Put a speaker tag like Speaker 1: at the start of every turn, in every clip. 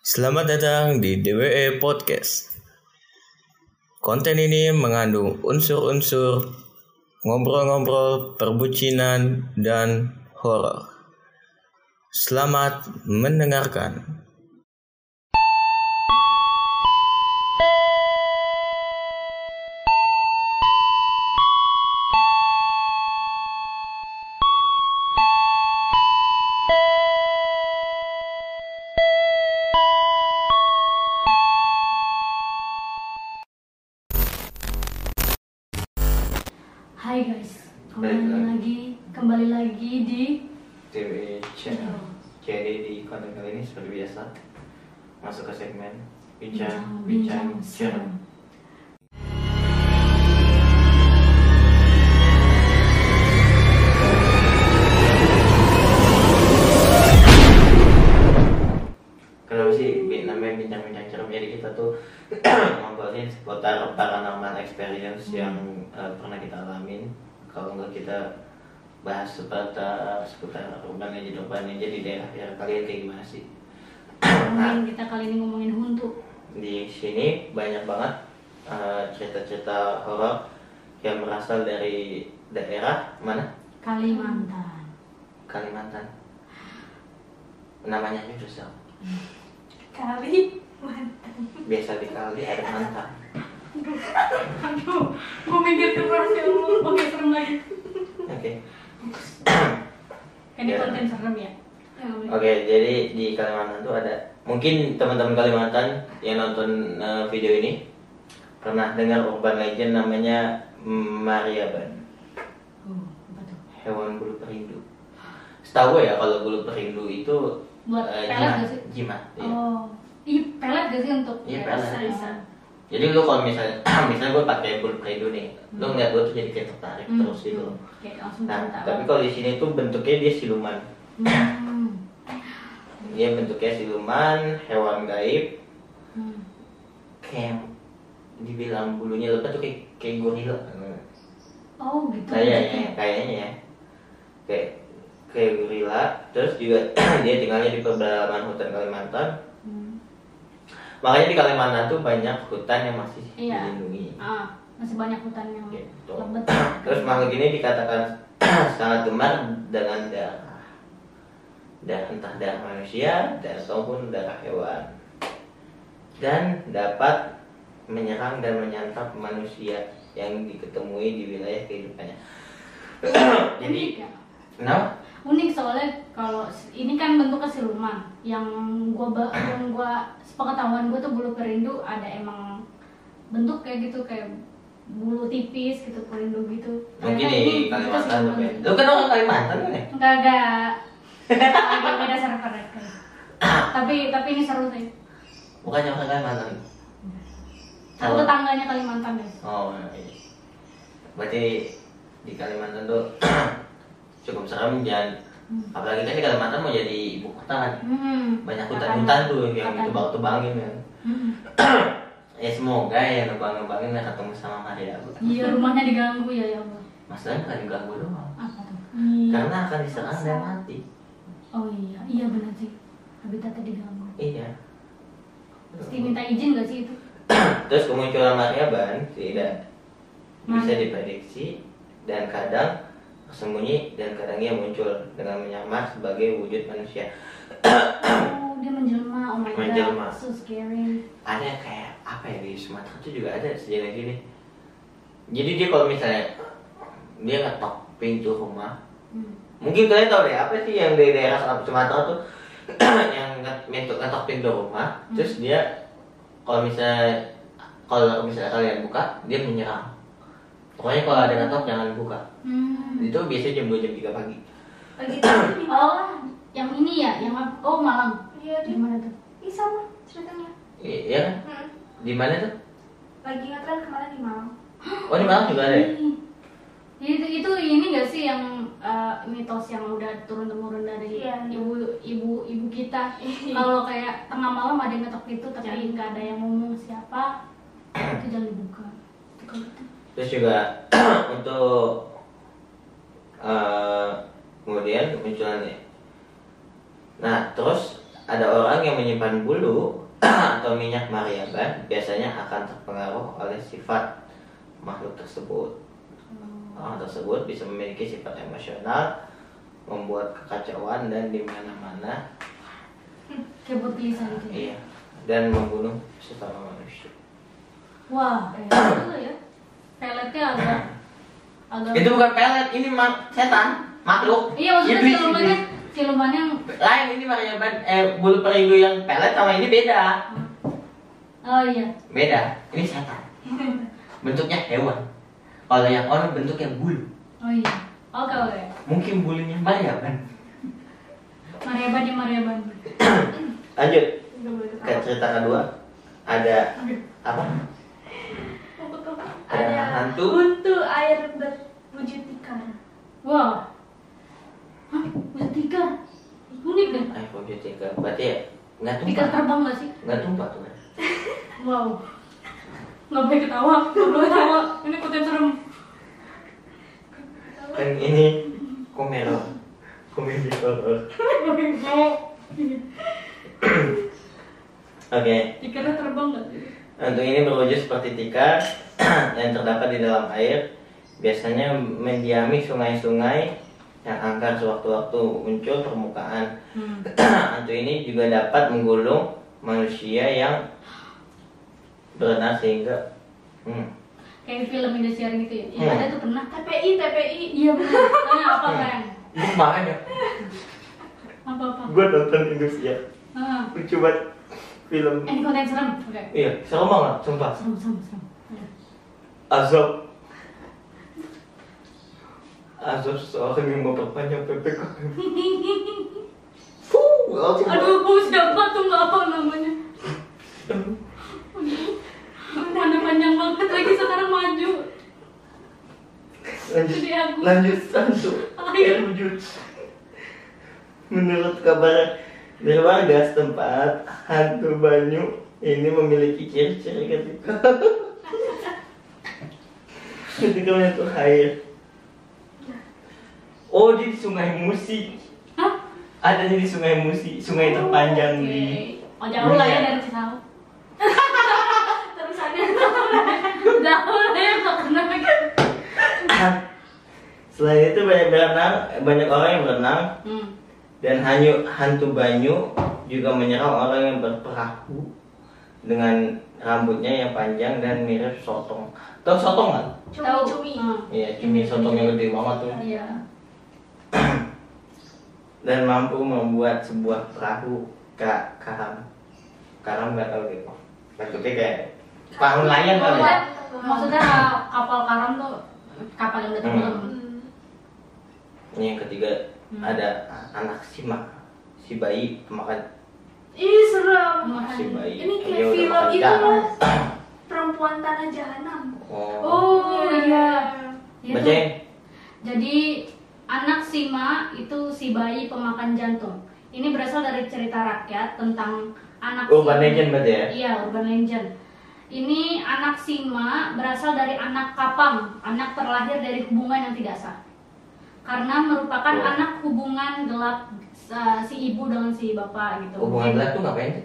Speaker 1: Selamat datang di DWE Podcast. Konten ini mengandung unsur-unsur ngobrol-ngobrol, perbucinan, dan horor. Selamat mendengarkan.
Speaker 2: Konten kali ini seperti biasa masuk ke segmen bincang bincang channel. Kenapa sih namanya bincang bincang channel? Jadi kita tuh ngobrolin seputar paranormal experience yang eh, pernah kita alamin. Kalau enggak kita bahas seputar seputar urban legend urban legend di daerah daerah kalian kayak gimana sih?
Speaker 3: ngomongin kita kali ini ngomongin hantu.
Speaker 2: di sini banyak banget eh, cerita-cerita horor yang berasal dari daerah mana?
Speaker 3: Kalimantan.
Speaker 2: Kalimantan. Namanya aja susah.
Speaker 3: Kalimantan.
Speaker 2: Biasa di kali ada mantan.
Speaker 3: Aduh, gue mikir terus ya. Oke, serem lagi.
Speaker 2: Oke.
Speaker 3: Ini
Speaker 2: Ya.
Speaker 3: konten serem ya. Ya.
Speaker 2: Oke, jadi di Kalimantan tuh ada mungkin teman-teman Kalimantan yang nonton eh, video ini pernah dengar urban legend namanya Mariaban,
Speaker 3: Oh, apa tuh?
Speaker 2: hewan bulu perindu. Setahu ya kalau bulu perindu itu
Speaker 3: Buat
Speaker 2: eh,
Speaker 3: pelet
Speaker 2: jimat,
Speaker 3: gak sih?
Speaker 2: jimat. iya.
Speaker 3: Oh, iya pelet gak sih untuk?
Speaker 2: Iya,
Speaker 3: Ya,
Speaker 2: pelet. Jadi lu kalau misalnya misalnya gue pakai bulu perindu nih, lu ngeliat gue tuh jadi kayak tertarik
Speaker 3: Hmm,
Speaker 2: terus gitu.
Speaker 3: hmm. Kayak
Speaker 2: Nah, tapi kalau di sini tuh bentuknya dia siluman.
Speaker 3: Hmm.
Speaker 2: Dia bentuknya siluman, hewan gaib,
Speaker 3: Hmm.
Speaker 2: kayak dibilang bulunya lebat tuh kayak kayak gorila.
Speaker 3: Oh, gitu.
Speaker 2: Kayaknya, kayaknya ya. Kayak kayak gorila. Terus juga dia tinggalnya di pedalaman hutan Kalimantan. Makanya di Kalimantan tuh banyak hutan yang masih
Speaker 3: Iya.
Speaker 2: dilindungi.
Speaker 3: Ah, masih banyak hutan yang
Speaker 2: Gitu.
Speaker 3: lebat.
Speaker 2: Terus makhluk ini dikatakan sangat gemar dengan darah. Dan entah darah manusia dan ataupun darah hewan. Dan dapat menyerang dan menyantap manusia yang diketemui di wilayah kehidupannya. Jadi,
Speaker 3: ya?
Speaker 2: kenapa?
Speaker 3: Unik soalnya kalau ini kan bentuknya siluman yang gua yang gua sepengetahuan gua tuh bulu perindu ada emang bentuk kayak gitu kayak bulu tipis gitu perindu gitu
Speaker 2: Mungkin di Kalimantan tuh
Speaker 3: gitu.
Speaker 2: Lu kan orang Kalimantan kan ya?
Speaker 3: enggak enggak agak beda server ya, tapi tapi ini seru sih
Speaker 2: Bukannya orang Kalimantan.
Speaker 3: aku tetangganya Kalimantan guys
Speaker 2: Oh iya. Berarti di Kalimantan tuh cukup serem dan
Speaker 3: Hmm.
Speaker 2: apalagi kan di Kalimantan mau jadi ibu kota kan.
Speaker 3: hmm.
Speaker 2: Banyak hutan-hutan tuh yang ditebang-tebangin kan.
Speaker 3: Hmm.
Speaker 2: Ya semoga ya nebang-nebangin nggak ketemu sama Maria.
Speaker 3: iya rumahnya diganggu ya ya Allah
Speaker 2: Masalahnya bukan diganggu doang.
Speaker 3: apa tuh iya.
Speaker 2: Karena akan diserang dan mati.
Speaker 3: oh iya iya benar sih habitatnya diganggu
Speaker 2: Iya.
Speaker 3: Mesti minta izin gak sih itu?
Speaker 2: Terus kemunculan Mariaban tidak bisa diprediksi dan kadang tersembunyi dan kadang ia muncul dengan menyamar sebagai wujud manusia.
Speaker 3: Oh, dia menjelma. Oh my
Speaker 2: Menjelma.
Speaker 3: god, so scary.
Speaker 2: ada kayak apa ya di Sumatera tuh juga ada sejenis ini. Jadi dia kalau misalnya dia ngetok pintu rumah,
Speaker 3: Hmm.
Speaker 2: mungkin kalian tahu deh apa sih yang di daerah Sumatera tuh yang nget- ngetok ngetok pintu rumah,
Speaker 3: Hmm.
Speaker 2: terus dia kalau misalnya kalau misalnya kalian buka, dia menyerang. Pokoknya kalau ada ngetok jangan buka.
Speaker 3: Hmm.
Speaker 2: Itu biasanya jam 2 jam 3 pagi.
Speaker 4: lagi di
Speaker 3: Oh, yang ini ya, yang? Oh Malang.
Speaker 4: iya
Speaker 3: Di mana tuh?
Speaker 4: Ih, sama ceritanya
Speaker 2: Iya kan?
Speaker 4: hmm.
Speaker 2: Di mana tuh?
Speaker 4: lagi ngetren kemarin di Malang
Speaker 2: Oh di Malang juga ada ya?
Speaker 3: Itu itu ini gak sih yang eh, mitos yang udah turun temurun dari
Speaker 4: Iya.
Speaker 3: ibu ibu ibu kita. Kalau kayak tengah malam ada yang ngetok pintu tapi nggak ada yang ngomong siapa, itu jangan dibuka. Itu.
Speaker 2: Terus juga untuk eh, kemudian kemunculannya. Nah terus ada orang yang menyimpan bulu atau minyak mariaban biasanya akan terpengaruh oleh sifat makhluk tersebut. Orang tersebut bisa memiliki sifat emosional, membuat kekacauan dan di mana-mana,
Speaker 3: buat gelisah gitu. ya.
Speaker 2: iya, dan membunuh sesama manusia.
Speaker 3: Wah, kayak juga ya. Peletnya agak agak
Speaker 2: Itu bukan pelet, ini ma- setan, makhluk.
Speaker 3: Iya maksudnya
Speaker 2: Iblis,
Speaker 3: silumannya
Speaker 2: iblis.
Speaker 3: silumannya
Speaker 2: Lain ini mariaban, eh bulu perindu yang pelet sama ini beda.
Speaker 3: oh iya.
Speaker 2: Beda, ini setan. Bentuknya hewan. Kalau yang orang bentuknya bulu.
Speaker 3: Oh iya. Oke oke.
Speaker 2: Mungkin bulunya mariaban.
Speaker 3: Mariaban ya Mariaban.
Speaker 2: Lanjut
Speaker 4: Nggak boleh
Speaker 2: ke
Speaker 4: ketawa.
Speaker 2: cerita kedua. Ada apa? Ada
Speaker 4: Ada
Speaker 2: hantu.
Speaker 4: Hantu air berwujud ikan.
Speaker 3: Wah. Hah? Bisa tiga. Unik deh.
Speaker 2: Ayo wujud tiga. Berarti ya nggak tumpah.
Speaker 3: terbang gak sih?
Speaker 2: Nggak tumpah tuh.
Speaker 3: Wow. Nggak boleh ketawa. Nggak boleh ketawa. Ini konten serem.
Speaker 2: Kan ini komero. Komedi horor. Oke.
Speaker 3: Tikanya terbang gak sih?
Speaker 2: Hantu ini berwujud seperti tikar yang terdapat di dalam air. Biasanya mendiami sungai-sungai yang angker sewaktu-waktu muncul permukaan.
Speaker 3: Hmm.
Speaker 2: Hantu ini juga dapat menggulung manusia yang berenang sehingga hmm,
Speaker 3: Kayak film Indosiar gitu ya. Yang
Speaker 2: Hmm.
Speaker 3: ada tuh pernah.
Speaker 4: TPI, TPI.
Speaker 3: Iya benar. Tanya apa kan?
Speaker 2: Kemarin ya,
Speaker 3: Apa apa?
Speaker 2: gue nonton Indonesia,
Speaker 3: Ah.
Speaker 2: lucu banget film.
Speaker 3: Eh, ini konten serem. Oke.
Speaker 2: Iya, serem banget, sumpah.
Speaker 3: Serem serem serem. Oke.
Speaker 2: Azab. Azab seorang yang memperpanjang PPKM. Fuh, langsung
Speaker 3: Aduh, gue siapa tuh nggak apa namanya. Mana panjang banget lagi sekarang maju.
Speaker 2: lanjut
Speaker 3: aku.
Speaker 2: lanjut
Speaker 3: Ayo.
Speaker 2: lanjut menurut kabar dari warga setempat hantu banyu ini memiliki ciri-ciri ketika ketika menyentuh air oh dia di sungai Musi
Speaker 3: Hah?
Speaker 2: ada di sungai Musi sungai terpanjang
Speaker 3: Oke.
Speaker 2: di
Speaker 3: Oh jauh lah ya dari Cisauk.
Speaker 4: Terusannya.
Speaker 3: Jauh lah ya
Speaker 2: selain itu banyak berenang banyak orang yang berenang
Speaker 3: Hmm.
Speaker 2: Dan hanyu hantu banyu juga menyerang orang yang berperahu dengan rambutnya yang panjang dan mirip sotong. Tahu sotong kan?
Speaker 3: Tahu.
Speaker 4: Cumi-cumi.
Speaker 3: Hmm.
Speaker 2: Iya, cumi sotong yang gede banget tuh.
Speaker 3: Iya.
Speaker 2: Dan mampu membuat sebuah perahu ka karam. Karam nggak tahu deh. Maksudnya kayak perahu nelayan kali ya.
Speaker 3: Maksudnya kapal karam tuh kapal yang udah tenggelam.
Speaker 4: Hmm.
Speaker 2: Ini yang ketiga
Speaker 3: Hmm.
Speaker 2: ada anak sima si bayi makan
Speaker 4: Ih serem.
Speaker 2: si bayi.
Speaker 4: Ini kayak film itu loh. Perempuan tanah jahanam.
Speaker 2: Oh.
Speaker 3: Oh iya. Itu.
Speaker 2: Bacain.
Speaker 3: Jadi anak Sima itu si bayi pemakan jantung. Ini berasal dari cerita rakyat tentang anak
Speaker 2: Urban
Speaker 3: Sima.
Speaker 2: legend berarti ya?
Speaker 3: Iya, urban legend. Ini anak Sima berasal dari anak kapang, anak terlahir dari hubungan yang tidak sah. Karena merupakan
Speaker 2: Oh.
Speaker 3: anak hubungan gelap uh, si ibu dengan si bapak gitu.
Speaker 2: Hubungan gelap tuh ngapain sih?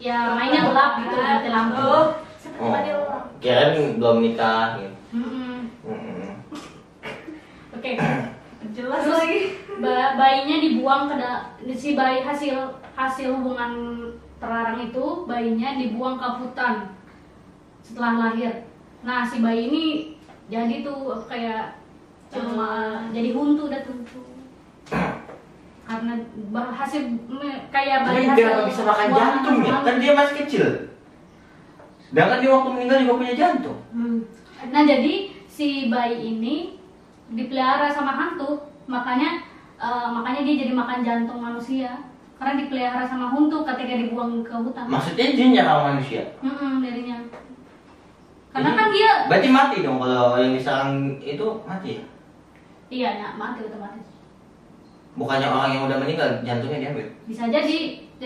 Speaker 3: Ya, mainnya gelap gitu, mati lampu.
Speaker 4: Oh, seperti
Speaker 2: Oh, kirain belum nikah gitu.
Speaker 3: Mm-mm.
Speaker 2: Mm-mm.
Speaker 3: Oke.
Speaker 4: Jelas
Speaker 3: Terus
Speaker 4: lagi.
Speaker 3: ba- bayinya dibuang ke da- si bayi hasil hasil hubungan terlarang itu bayinya dibuang ke hutan setelah lahir. Nah si bayi ini jadi tuh kayak cuma jadi huntu dah tuh karena hasil kayak bayi
Speaker 2: dia
Speaker 3: hasil
Speaker 2: nggak bisa makan jantung ya? Kan dia masih kecil. Sedangkan dia waktu meninggal juga punya jantung.
Speaker 3: Hmm. Nah jadi si bayi ini dipelihara sama hantu, makanya eh, makanya dia jadi makan jantung manusia karena dipelihara sama hantu ketika dibuang ke hutan.
Speaker 2: Maksudnya dia nyerang manusia.
Speaker 3: Hmm, darinya. Karena
Speaker 2: Jadi,
Speaker 3: kan dia
Speaker 2: Berarti mati dong kalau yang diserang itu mati ya?
Speaker 3: Iya ya, mati otomatis.
Speaker 2: Bukannya orang yang udah meninggal jantungnya diambil.
Speaker 3: Bisa jadi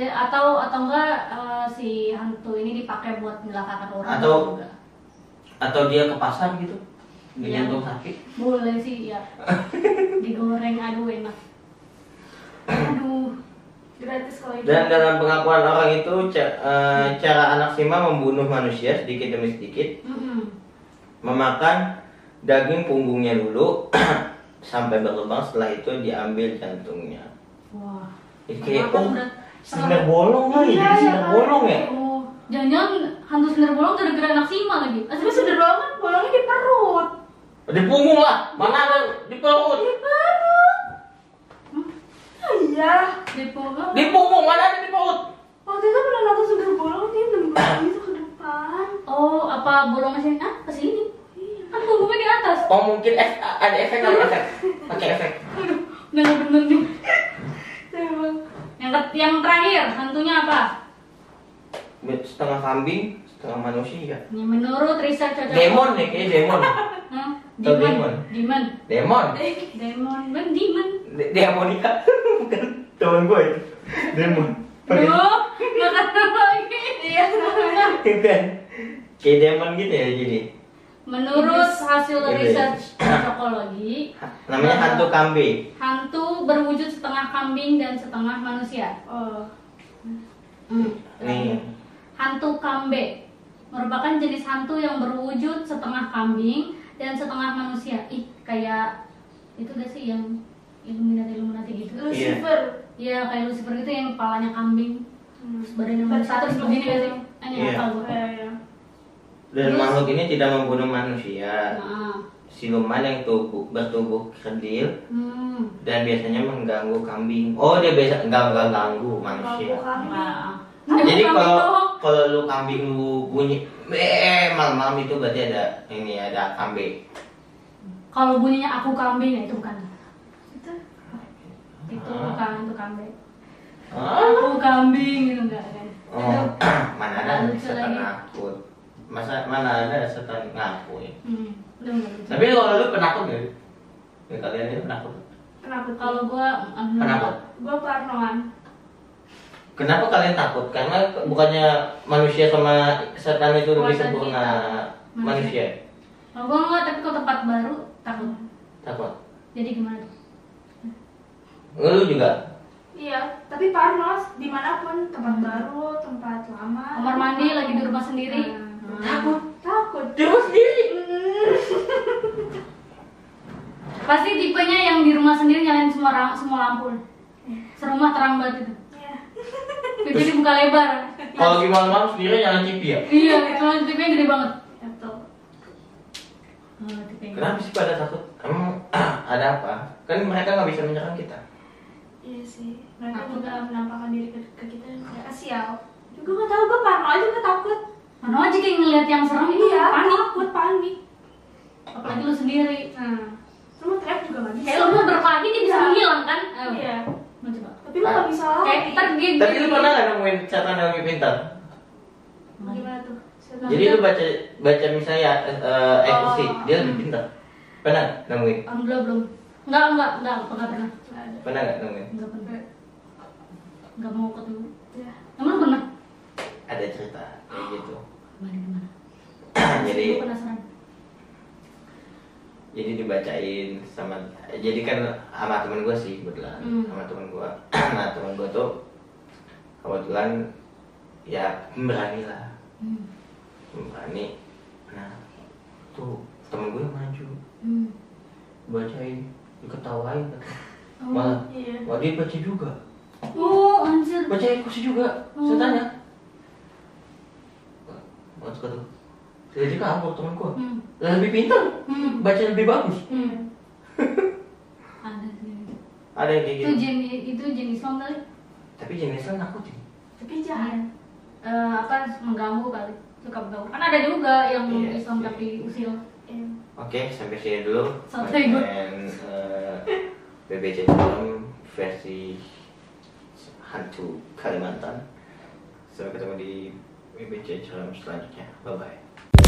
Speaker 3: atau atau enggak eh, si hantu ini dipakai buat menyelakakan orang.
Speaker 2: Atau-
Speaker 3: juga.
Speaker 2: Atau dia ke pasar gitu. Di
Speaker 3: Iya.
Speaker 2: jantung sakit.
Speaker 3: Boleh sih ya. Digoreng aduh enak. Aduh.
Speaker 4: gratis kalau itu
Speaker 2: Dan dalam pengakuan orang itu ca- eh, cara anak Sima membunuh manusia sedikit demi sedikit,
Speaker 3: Mm-mm.
Speaker 2: memakan daging punggungnya dulu sampai berlubang setelah itu diambil jantungnya.
Speaker 3: Wah.
Speaker 2: Ini kayak oh, sender bolong kali,
Speaker 4: Iya,
Speaker 2: jadi
Speaker 4: iya,
Speaker 2: sender
Speaker 4: kan.
Speaker 2: bolong ya.
Speaker 3: Oh, jangan-jangan hantu sender bolong gara-gara anak sima lagi.
Speaker 4: tapi sudah banget bolongnya di perut
Speaker 2: Di punggung lah, mana ada di perut?
Speaker 4: di perut Ah, iya
Speaker 3: Di punggung.
Speaker 2: Di punggung mana ada di perut?
Speaker 4: waktu itu pernah nonton sudah bolong dia nembus gitu ke depan
Speaker 3: Oh, apa bolongnya sini? Ah, ke sini.
Speaker 4: iya
Speaker 3: Kan punggungnya di atas.
Speaker 2: Oh mungkin ef- ada efek ada efek, pakai efek.
Speaker 3: Aduh, udah nggak bener nih. Yang yang terakhir, hantunya apa?
Speaker 2: Setengah kambing, setengah manusia.
Speaker 3: Yang menurut riset cocok.
Speaker 2: Demon nih, kayak demon.
Speaker 3: Hah? Demon.
Speaker 2: demon?
Speaker 3: Demon.
Speaker 2: Demon.
Speaker 3: Demon. Ben demon.
Speaker 2: De- Demonika bukan teman gue itu. Demon.
Speaker 3: Duh, nggak kata lagi. Iya.
Speaker 2: Kayak demon gitu ya jadi.
Speaker 3: Menurut hasil riset cocokologi,
Speaker 2: Namanya hantu kambing.
Speaker 3: hantu berwujud setengah kambing dan setengah manusia.
Speaker 4: oh
Speaker 3: Hmm.
Speaker 2: Nih.
Speaker 3: Hantu kambe merupakan jenis hantu yang berwujud setengah kambing dan setengah manusia. Ih, kayak itu gak sih yang Illuminati Illuminati gitu?
Speaker 4: Lucifer
Speaker 3: Iya, kayak Lucifer gitu yang kepalanya kambing,
Speaker 4: Hmm.
Speaker 3: terus badannya manusia terus begini gak sih? Ah, Ini
Speaker 2: Iya.
Speaker 3: apa gue?
Speaker 2: Dan
Speaker 3: Terus?
Speaker 2: makhluk ini tidak membunuh manusia.
Speaker 3: Nah,
Speaker 2: Siluman yang tubuh bertubuh kerdil
Speaker 3: hmm.
Speaker 2: dan biasanya mengganggu kambing. Oh dia biasa enggak enggak ganggu manusia.
Speaker 3: Nah,
Speaker 2: Jadi kalau kalau lu kambing lu bunyi eh malam-malam itu berarti ada ini ada kambing.
Speaker 3: kalau bunyinya aku kambing ya itu bukan.
Speaker 4: itu
Speaker 3: Itu
Speaker 2: Ah.
Speaker 3: bukan itu kambing.
Speaker 2: Hah?
Speaker 3: Aku kambing gitu enggak kan?
Speaker 2: Oh, mana ada
Speaker 3: lagi.
Speaker 2: ngakut. Masa mana ada setan ngaku ya?
Speaker 3: Hmm, udah.
Speaker 2: Tapi kalau lu penakut gak? Ya, kalian ini penakut.
Speaker 4: kenapa tuh
Speaker 3: Kalau gua ah,
Speaker 2: Penakut.
Speaker 4: gue parnoan
Speaker 2: Kenapa kalian takut? Karena bukannya manusia sama setan itu lebih sempurna manusia.
Speaker 3: Kalau gua enggak, tapi kalau tempat baru takut.
Speaker 2: Takut.
Speaker 3: Jadi gimana tuh?
Speaker 2: Lu juga.
Speaker 4: iya tapi parnos di mana pun tempat baru tempat lama
Speaker 3: Kamar mandi lagi di rumah sendiri.
Speaker 4: Nah, takut takut
Speaker 2: Di rumah sendiri.
Speaker 3: Pasti tipenya yang di rumah sendiri nyalain semua ra- semua lampu. Serumah terang banget itu.
Speaker 4: Iya.
Speaker 3: TV dibuka lebar.
Speaker 2: Kalau di malam-malam sendiri nyala TV ya.
Speaker 3: Iya, cuma TV-nya gede banget. Oh, TV-nya.
Speaker 2: Kenapa sih pada takut? Emang ada apa? Kan mereka nggak bisa menyerang kita.
Speaker 4: Iya sih. Mereka juga menampakkan diri ke, ke kita mereka sial. Juga nggak tahu gue parno aja gue takut.
Speaker 3: Mana aja kayak ngeliat yang serem itu
Speaker 4: Iya,
Speaker 3: panik.
Speaker 4: takut panik.
Speaker 3: Apalagi lu sendiri.
Speaker 4: Nah, lu mau teriak juga nggak bisa.
Speaker 3: Kayak lu mau berpagi dia bisa menghilang kan? Ayo.
Speaker 4: Iya.
Speaker 3: Mau coba.
Speaker 4: Tapi lu nggak bisa lari.
Speaker 3: Kayak ntar gini.
Speaker 2: Tapi lu pernah nggak nemuin yang lebih pintar?
Speaker 4: Gimana tuh?
Speaker 2: Jadi lu baca baca misalnya eh
Speaker 4: Oh.
Speaker 2: dia lebih pintar. Pernah nemuin?
Speaker 3: Ah, belum belum. Enggak enggak enggak enggak pernah.
Speaker 2: Pernah nggak nemuin?
Speaker 3: Enggak pernah. Enggak mau ketemu.
Speaker 4: Iya.
Speaker 3: Emang pernah?
Speaker 2: Ada cerita kayak gitu. Jadi jadi dibacain sama jadi kan sama temen gue sih kebetulan
Speaker 3: Hmm.
Speaker 2: sama temen gue nah temen gue tuh kebetulan ya pemberani lah
Speaker 3: Hmm.
Speaker 2: pemberani nah tuh temen gue maju
Speaker 3: Hmm.
Speaker 2: bacain diketawain
Speaker 3: Oh.
Speaker 2: malah
Speaker 4: Iya.
Speaker 2: wah dia baca juga
Speaker 3: Oh, anjir.
Speaker 2: baca kursi juga
Speaker 3: Hmm.
Speaker 2: saya tanya jadi kabur temen gue
Speaker 3: Hmm.
Speaker 2: Lebih pintar
Speaker 3: Hmm.
Speaker 2: baca lebih bagus
Speaker 3: Hmm. Ada sih.
Speaker 2: ada yang kayak
Speaker 3: Itu
Speaker 2: gitu
Speaker 3: jin itu jin Islam kali.
Speaker 2: tapi jenisnya nakutin
Speaker 4: Tapi jahat.
Speaker 3: Eh, apa mengganggu kali suka mengganggu kan ada juga yang
Speaker 2: Iya,
Speaker 3: Islam
Speaker 2: iya.
Speaker 3: tapi usil
Speaker 4: Iya.
Speaker 2: Oke, sampai sini dulu.
Speaker 3: Santai gua.
Speaker 2: Dan eh, BBC Film versi hantu Kalimantan. Sampai ketemu di BBC Film selanjutnya. Bye bye.